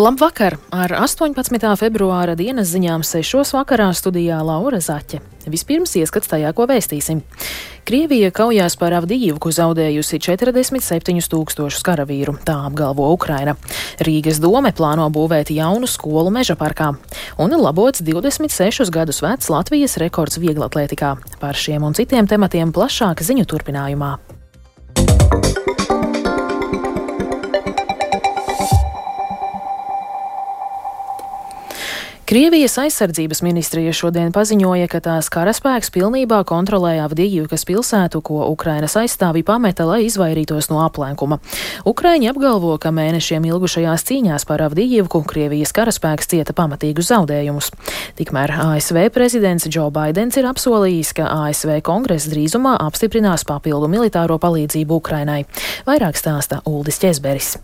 Labvakar! Ar 18. februāra dienas ziņām 6. vakarā studijā Laura Zaķe. Vispirms ieskats tajā, ko vēstīsim. Krievija kaujās par Avdijivku zaudējusi 47 tūkstošus karavīru, tā apgalvo Ukraina. Rīgas dome plāno būvēt jaunu skolu meža parkā un labots 26 gadus vecs Latvijas rekords vieglatlētikā. Par šiem un citiem tematiem plašāk ziņu turpinājumā. Krievijas aizsardzības ministrija šodien paziņoja, ka tās karaspēks pilnībā kontrolē Avdijivkas pilsētu, ko Ukrainas aizstāvi pameta, lai izvairītos no aplenkuma. Ukraiņi apgalvo, ka mēnešiem ilgušajās cīņās par Avdijivku Krievijas karaspēks cieta pamatīgus zaudējumus. Tikmēr ASV prezidents Joe Baidens ir apsolījis, ka ASV kongress drīzumā apstiprinās papildu militāro palīdzību Ukrainai. Vairāk stāsta Uldis Česberis.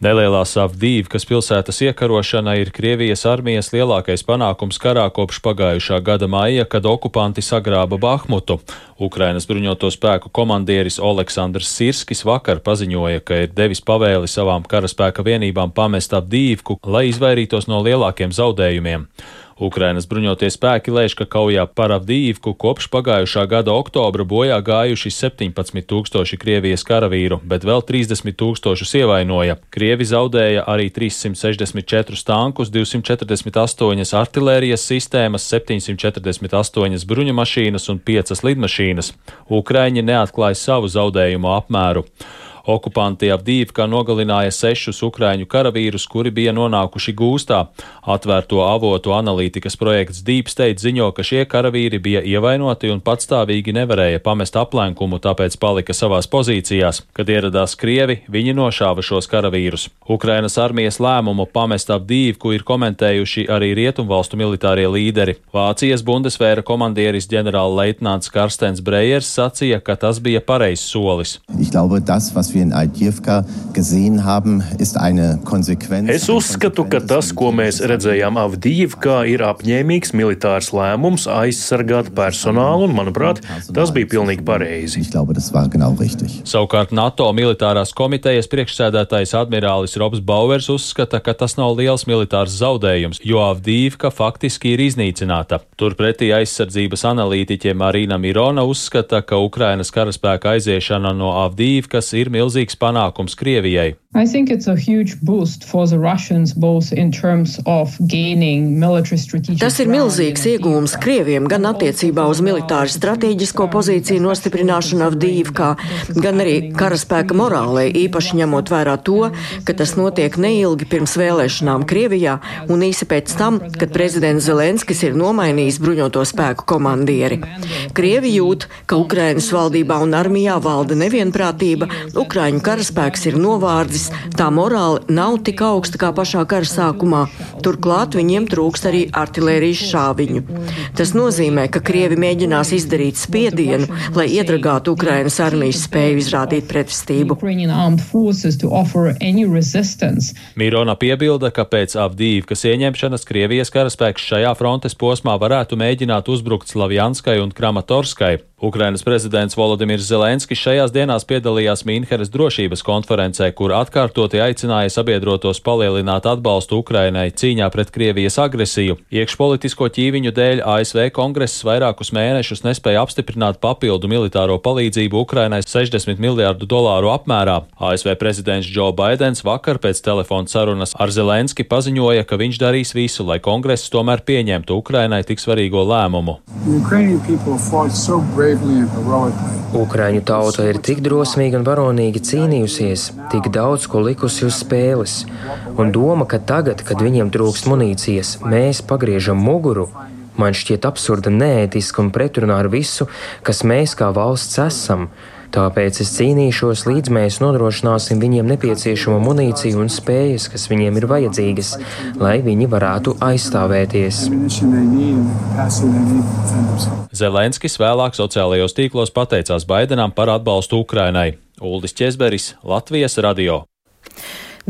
Nelielā Savdīvkas pilsētas iekarošana ir Krievijas armijas lielākais panākums karā kopš pagājušā gada maija, kad okupanti sagrāba Bahmutu. Ukrainas bruņoto spēku komandieris Aleksandrs Sirskis vakar paziņoja, ka ir devis pavēli savām karaspēka vienībām pamest Avdīvku, lai izvairītos no lielākiem zaudējumiem. Ukrainas bruņotie spēki lēš, ka kaujā par Avdīvku kopš pagājušā gada oktobra bojā gājuši 17 tūkstoši Krievijas karavīru, bet vēl 30 tūkstošus ievainoja. Krievi zaudēja arī 364 tankus, 248 artilērijas sistēmas, 748 bruņu mašīnas un 5 lidmašīnas. Ukraiņi neatklāja savu zaudējumu apmēru. Okupanti Avdīvkā nogalināja sešus ukraiņu karavīrus, kuri bija nonākuši gūstā. Atvērto avotu analītikas projekts State ziņo, ka šie karavīri bija ievainoti un patstāvīgi nevarēja pamest aplenkumu, tāpēc palika savās pozīcijās. Kad ieradās Krievi, viņi nošāva šos karavīrus. Ukrainas armijas lēmumu pamest Avdīvku ir komentējuši arī rietumvalstu militārie līderi. Vācijas Bundesvēra komandieris ģenerālleitnants Karstens Brejers sacīja, ka tas bija pareizs solis. Glaube, das, was wir in Aidjevka gesehen haben, ist eine Konsequenz. Es uzskatu, ka tas, ko mēs redzējām Avdīvkā, ir apņēmīgs militārs lēmums aizsargāt personālu, un, manuprāt, tas bija pilnīgi pareizi. Ich glaube, das war genau richtig. Savukārt NATO militārās komitejas priekšsēdētājs admirālis Robs Bauers uzskata, ka tas nav liels militārs zaudējums, jo Avdīvka faktiski ir iznīcināta. Turpretī aizsardzības analītiķe Marīna Mirona uzskata, ka Ukrainas karaspēka aiziešana no Avdīvkas ir milzīgs panākums Krievijai. I think it's a huge boost for the Russians, both in terms of gaining military strategic. Tas ir milzīgs iegūms Krieviem gan attiecībā uz militāru strateģisko pozīciju nostiprināšanu Avdīvkā, gan arī karaspēka morālē, īpaši ņemot vērā to, ka tas notiek neilgi pirms vēlēšanām Krievijā un īsi pēc tam, kad prezidents Zelenskis ir nomainījis bruņoto spēku komandieri. Krievi jūt, ka Ukrainas valdībā un armijā valda nevienprātība, Ukraiņu karaspēks ir novārdzis tā morāli nav tik augsta kā pašā kara sākumā. Turklāt viņiem trūkst arī artilērijas šāviņu. Tas nozīmē, ka Krievi mēģinās izdarīt spiedienu, lai iedragātu Ukrainas armijas spēju izrādīt pretestību. Mirona piebilda, ka pēc Avdīvkas ieņemšanas Krievijas karaspēks šajā frontes posmā varētu mēģināt uzbrukt Slavjanskai un Kramatorskai. Ukrainas prezidents Volodimirs Zelenskis šajās dienās piedalījās Mīnheres drošības konferencē, kur atkārtoti aicināja sabiedrotos palielināt atbalstu Ukrainai cīņā pret Krievijas agresiju. Iekšpolitisko ķīviņu dēļ ASV kongress vairākus mēnešus nespēja apstiprināt papildu militāro palīdzību Ukrainai 60 miljārdu dolāru apmērā. ASV prezidents Joe Baidens vakar pēc telefona sarunas ar Zelenski paziņoja, ka viņš darīs visu, lai kongress tomēr pieņemtu Ukrainai tik svarīgo lēmumu. Ukraiņu tauta ir tik drosmīga un varonīgi cīnījusies, tik daudz ko likusi uz spēles, un doma, ka tagad, kad viņiem trūkst munīcijas, mēs pagriežam muguru, man šķiet absurda, neētiska un pretrunā ar visu, kas mēs kā valsts esam. Tāpēc es cīnīšos, līdz mēs nodrošināsim viņiem nepieciešamo munīciju un spējas, kas viņiem ir vajadzīgas, lai viņi varētu aizstāvēties. Zelenskis vēlāk sociālajos tīklos pateicās Baidenam par atbalstu Ukrainai. Uldis Česberis, Latvijas radio.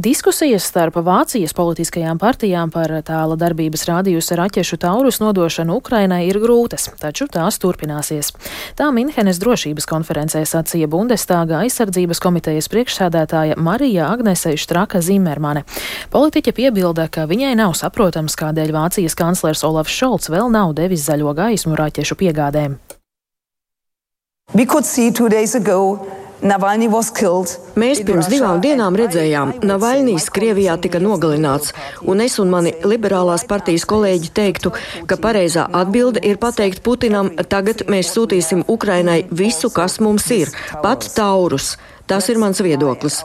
Diskusijas starp Vācijas politiskajām partijām par tāla darbības rādījusi raķešu taurus nodošanu Ukrainai ir grūtas, taču tās turpināsies. Tā Minhenes drošības konferencē sacīja Bundestāga aizsardzības komitejas priekšsēdētāja Marija Agnese Štraka Zimermane. Politiķa piebilda, ka viņai nav saprotams, kādēļ Vācijas kanclers Olafs Šolts vēl nav devis zaļo gaismu raķešu piegādēm. We could see two days ago Mēs pirms divām dienām redzējām, Navaļnijas Krievijā tika nogalināts, un es un mani liberālās partijas kolēģi teiktu, ka pareizā atbilde ir pateikt Putinam, tagad mēs sūtīsim Ukrainai visu, kas mums ir, pat taurus. Tas ir mans viedoklis.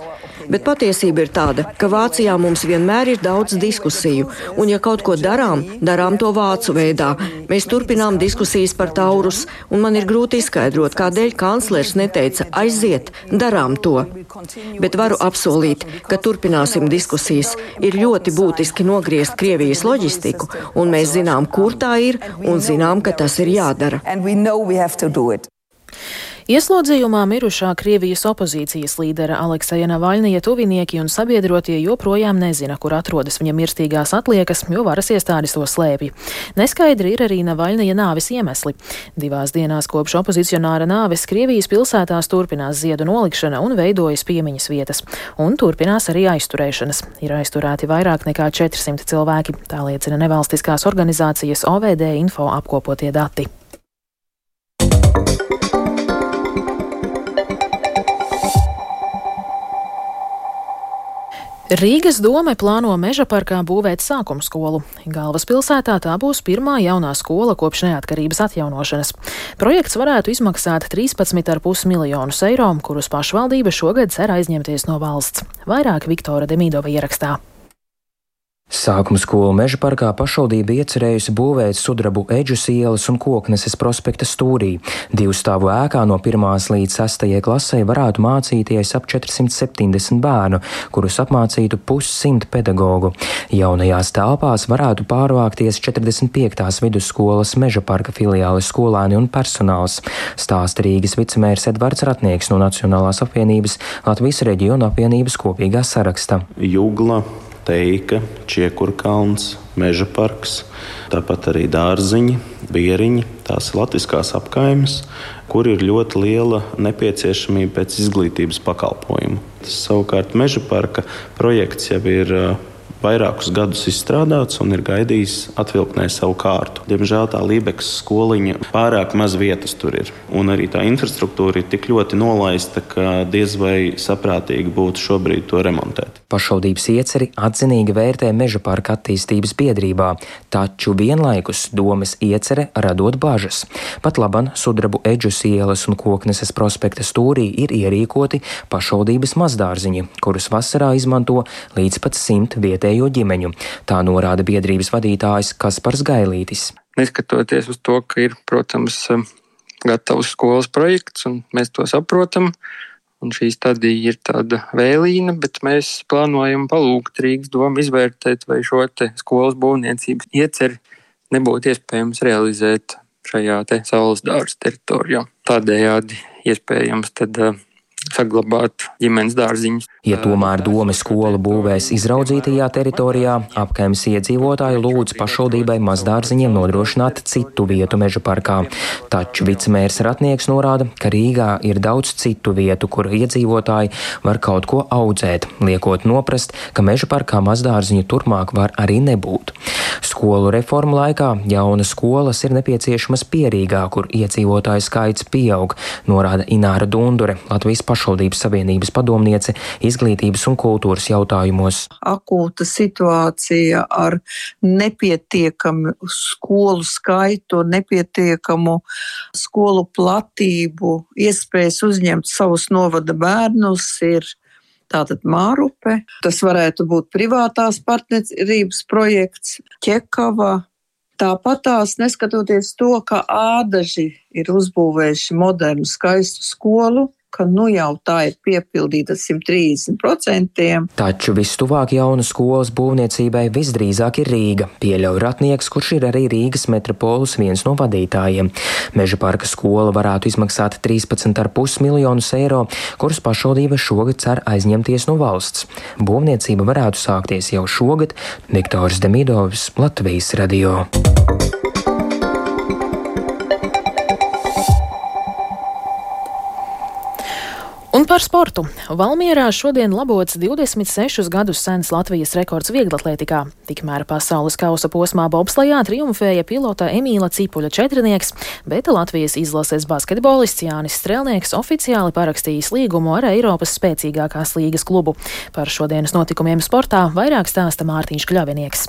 Bet patiesība ir tāda, ka Vācijā mums vienmēr ir daudz diskusiju, un ja kaut ko darām, darām to vācu veidā. Mēs turpinām diskusijas par taurus, un man ir grūti izskaidrot, kādēļ kanclers neteica aiziet, darām to. Bet varu apsolīt, ka turpināsim diskusijas. Ir ļoti būtiski nogriezt Krievijas loģistiku, un mēs zinām, kur tā ir, un zinām, ka tas ir jādara. Ieslodzījumā mirušā Krievijas opozīcijas līdera Alekseja Navaļnija tuvinieki un sabiedrotie joprojām nezina, kur atrodas viņa mirstīgās atliekas, jo varas iestādes to slēpj. Neskaidri ir arī Navaļnija nāves iemesli. Divās dienās kopš opozicionāra nāves Krievijas pilsētās turpinās ziedu nolikšana un veidojas piemiņas vietas. Un turpinās arī aizturēšanas. Ir aizturēti vairāk nekā 400 cilvēki, tā liecina nevalstiskās organizācijas OVD info apkopotie dati. Rīgas doma plāno meža parkā būvēt sākuma skolu. Galvaspilsētā tā būs pirmā jaunā skola kopš neatkarības atjaunošanas. Projekts varētu izmaksāt 13,5 miljonus eiro, kurus pašvaldība šogad cer aizņemties no valsts. Vairāk Viktora Demidova ierakstā. Sākuma skolu meža parkā pašvaldība iecerējusi būvēt sudrabu eģus ielas un kokneses prospekta stūrī. Divu stāvu ēkā no 1. līdz 6. klasē varētu mācīties ap 470 bērnu, kurus apmācītu pussimt pedagogu. Jaunajās telpās varētu pārvākties 45. vidusskolas meža parka filiāles skolēni un personāls. Stāsta Rīgas vicemērs Edvards Ratnieks no Nacionālās apvienības Latvijas reģiona apvienības kopīgā saraksta. Jugla teika, čiekurkalns, meža parks, tāpat arī dārziņi, bieriņi, tās latviskās apkaimes, kur ir ļoti liela nepieciešamība pēc izglītības pakalpojumu. Tas savukārt meža parka projekts jau ir vairākus gadus izstrādāts un ir gaidījis atvilknē savu kārtu. Diemžēl tā Lībekas skoliņa pārāk maz vietas tur ir. Un arī tā infrastruktūra ir tik ļoti nolaista, ka diez vai saprātīgi būtu šobrīd to remontēt. Pašvaldības ieceri atzinīgi vērtē meža parka attīstības biedrībā, taču vienlaikus domas iecere radot bažas. Pat laban sudrabu eģus ielas un kokneses prospekta stūrī ir ierīkoti pašvaldības mazdārziņi, kurus vasarā izmanto līdz pat simt vietēju vietējo ģimeņu. Tā norāda biedrības vadītājs Kaspars Gailītis. Neskatoties uz to, ka ir, protams, gatavs skolas projekts, un mēs to saprotam, un šī stadija ir tāda vēlīna, bet mēs plānojam palūgt Rīgas domu izvērtēt, vai šo skolas būvniecības ieceri nebūtu iespējams realizēt šajā te saules dārza teritorijā. Tādējādi iespējams tad saglabāt ģimenes dārziņus. Ja tomēr doma skola būvēs izraudzītajā teritorijā, apkaimes iedzīvotāji lūdz pašvaldībai mazdārziņiem nodrošināt citu vietu meža parkā. Taču vicemērs Ratnieks norāda, ka Rīgā ir daudz citu vietu, kur iedzīvotāji var kaut ko audzēt, liekot noprast, ka meža parkā mazdārziņu turpmāk var arī nebūt. Skolu reformu laikā jaunas skolas ir nepieciešamas pierīgā, kur iedzīvotāju skaits pieaug, norāda Ināra Dundure, Latvijas pašvaldības savienības padomniece izglītības un kultūras jautājumos. Akūta situācija ar nepietiekamu skolu skaitu, nepietiekamu skolu platību, iespējas uzņemt savus novada bērnus ir Tātad Mārupe, tas varētu būt privātās partnerības projekts, ķekava. Tāpat tās, neskatoties to, ka ādaži ir uzbūvējuši modernu, skaistu skolu, ka nu jau tā ir piepildīta 130%. Taču vistuvāk jaunu skolas būvniecībai visdrīzāk ir Rīga, pieļauj ratnieks, kurš ir arī Rīgas metropolis viens no vadītājiem. Meža parka skola varētu izmaksāt 13,5 miljonus eiro, kurus pašvaldība šogad cer aizņemties no valsts. Būvniecība varētu sākties jau šogad. Viktors Demidovs, Latvijas radio. Un par sportu. Valmierā šodien labots 26 gadus sens Latvijas rekords vieglatlētikā. Tikmēr pasaules kausa posmā bobslajā triumfēja pilota Emīla Cipuļa četrnieks, bet Latvijas izlases basketbolists Jānis Strelnieks oficiāli parakstījis līgumu ar Eiropas spēcīgākās līgas klubu. Par šodienas notikumiem sportā vairāk stāsta Mārtiņš Kļavinieks.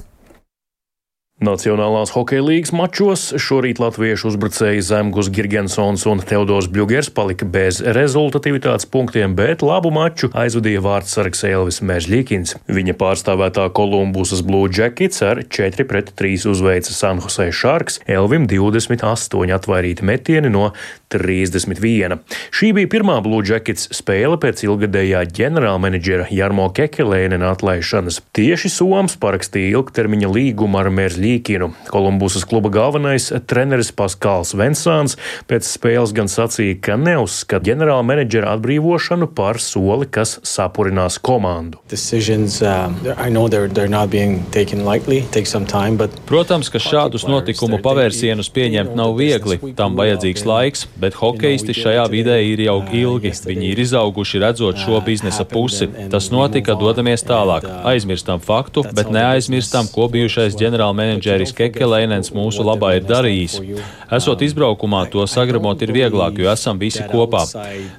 Nacionālās hokeja līnijas mačos šorīt latviešu uzbrucēji Zemgus Girgensons un Teodors Bļugers palika bez rezultatīvitātes punktiem, bet labu maču aizvadīja vārdsargs Elvis Mežļīkins. Viņa pārstāvētā Kolumbusas Blue Jackets ar 4-3 uzveica San Jose Sharks, Elvim 28 atvairīti metieni no 31. Šī bija pirmā Blue Jackets spēle pēc ilgadējā ģenerālmenedžera Jarmo Kekelēnena atlaišanas. Tieši Soms parakstīja ilgtermiņa līgumu ar Mežļīkinu. Ļīkinu. Kolumbusas kluba galvenais treneris Paskāls Vensāns pēc spēles gan sacīja, ka neuzskata ģenerāla menedžera atbrīvošanu par soli, kas sapurinās komandu. Decisions, uh, they're, they're lightly, time, but... Protams, ka šādus notikumu pavērsienus pieņemt nav viegli, tam vajadzīgs laiks, bet hokeisti šajā vidē ir jau ilgi. Viņi ir izauguši redzot šo biznesa pusi. Tas notika, dodamies tālāk. Aizmirstam faktu, bet neaizmirstam, ko bijušais ģenerālmenedžers menedžeris Kekelēnens mūsu labā ir darījis. Esot izbraukumā, to sagrabot ir vieglāk, jo esam visi kopā.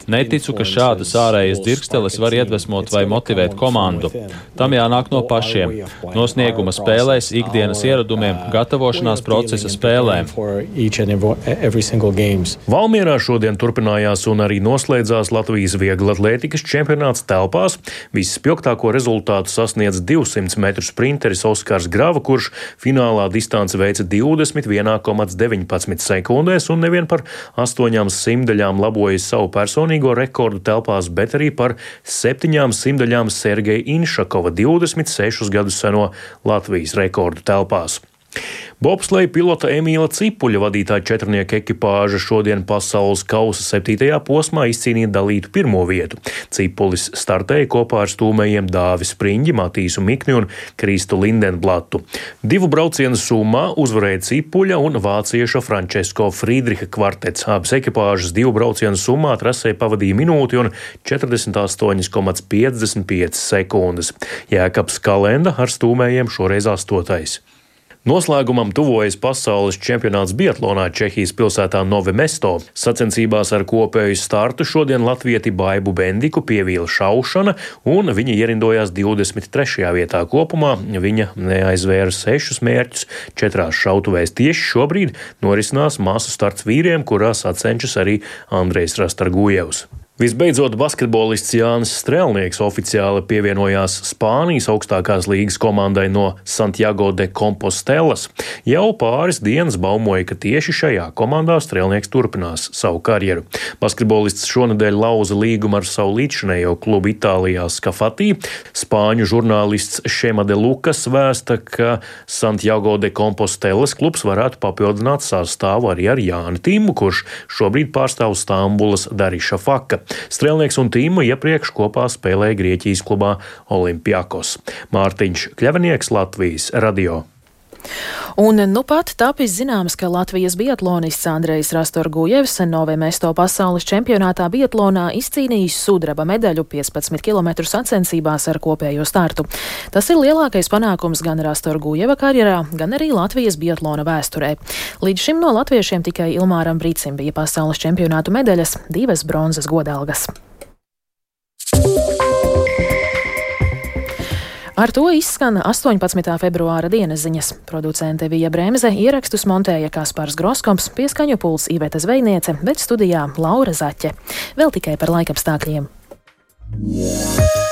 Neticu, ka šādas ārējas dirksteles var iedvesmot vai motivēt komandu. Tam jānāk no pašiem. No snieguma spēlēs, ikdienas ieradumiem, gatavošanās procesa spēlēm. Valmierā šodien turpinājās un arī noslēdzās Latvijas vieglatlētikas čempionāts telpās. Vispilgtāko rezultātu sasniedz 200 metru sprinteris Oskars Grava, kurš finālā Maksimālā distance veica 21,19 sekundēs un nevien par astoņām simtaļām labojas savu personīgo rekordu telpās, bet arī par septiņām simtaļām Sergeja Inšakova 26 gadus seno Latvijas rekordu telpās. Bobsleja pilota Emīla Cipuļa vadītā četrnieka ekipāža šodien pasaules kausa septītajā posmā izcīnīja dalītu pirmo vietu. Cipulis startēja kopā ar stūmējiem Dāvis Spriņģi, Matīsu Mikni un Kristu Lindenblatu. Divu braucienu summā uzvarēja Cipuļa un vācieša Francesko Friedriha kvartets. Abas ekipāžas divu braucienu summā trasē pavadīja minūti un 48,55 sekundes. Jēkabs Kalenda ar stūmējiem šoreiz astotais. Noslēgumam tuvojas pasaules čempionāts Biatlonā Čehijas pilsētā Novemesto. Sacensībās ar kopēju startu šodien latvieti Baibu Bendiku pievīla šaušana, un viņa ierindojās 23. vietā kopumā. Viņa neaizvēra sešus mērķus četrās šautuvēs. Tieši šobrīd norisinās masu starts vīriem, kurā sacenšas arī Andrejs Rastargujevs. Visbeidzot, basketbolists Jānis Strēlnieks oficiāli pievienojās Spānijas augstākās līgas komandai no Santiago de Compostelas. Jau pāris dienas baumoja, ka tieši šajā komandā Strēlnieks turpinās savu karjeru. Basketbolists šonadēļ lauza līgumu ar savu līdzinējo klubu Itālijā Skafatī. Spāņu žurnālists Šema de Lukas vēsta, ka Santiago de Compostelas klubs varētu papildināt sastāvu arī ar Jāni Timu, kurš šobrīd pārstāv Stambulas Dariša Faka. Strēlnieks un Tīma iepriekš kopā spēlēja Grieķijas klubā Olimpiakos. Mārtiņš Kļavinieks Latvijas radio. Un nu pat tapis zināms, ka Latvijas biatlonists Andrejs Rastorgujevs Novemesto pasaules čempionātā biatlonā izcīnījis sudraba medaļu 15 km sacensībās ar kopējo startu. Tas ir lielākais panākums gan Rastorgujeva karjerā, gan arī Latvijas biatlona vēsturē. Līdz šim no latviešiem tikai Ilmāram Brīcim bija pasaules čempionātu medaļas, divas bronzas godalgas. Ar to izskan 18. februāra dienas ziņas. Producente Vija Bremse ierakstus montēja Kaspars Groskoms, pieskaņu puls Iveta Zvejniece, bet studijā Laura Zaķe. Vēl tikai par laikapstākļiem. Yeah.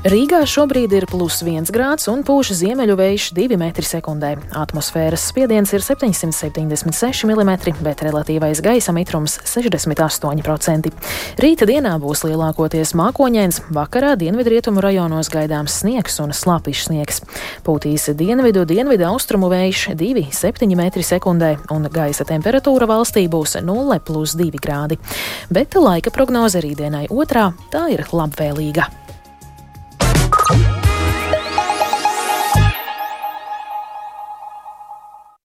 Rīgā šobrīd ir plus 1 grāds un pūš ziemeļu vējš 2 m2. Atmosfēras spiediens ir 776 mm, bet relatīvais gaisa mitrums - 68%. Rīta dienā būs lielākoties mākoņains, vakarā dienvidrietumu rajonos gaidāms sniegs un slapjš sniegs. Pūtīs dienvidu, dienvidu austrumu vējš 2,7 m2 un gaisa temperatūra valstī būs 0,2 grādi. Bet laika prognoze rītdienai otrā tā ir labvēlīga.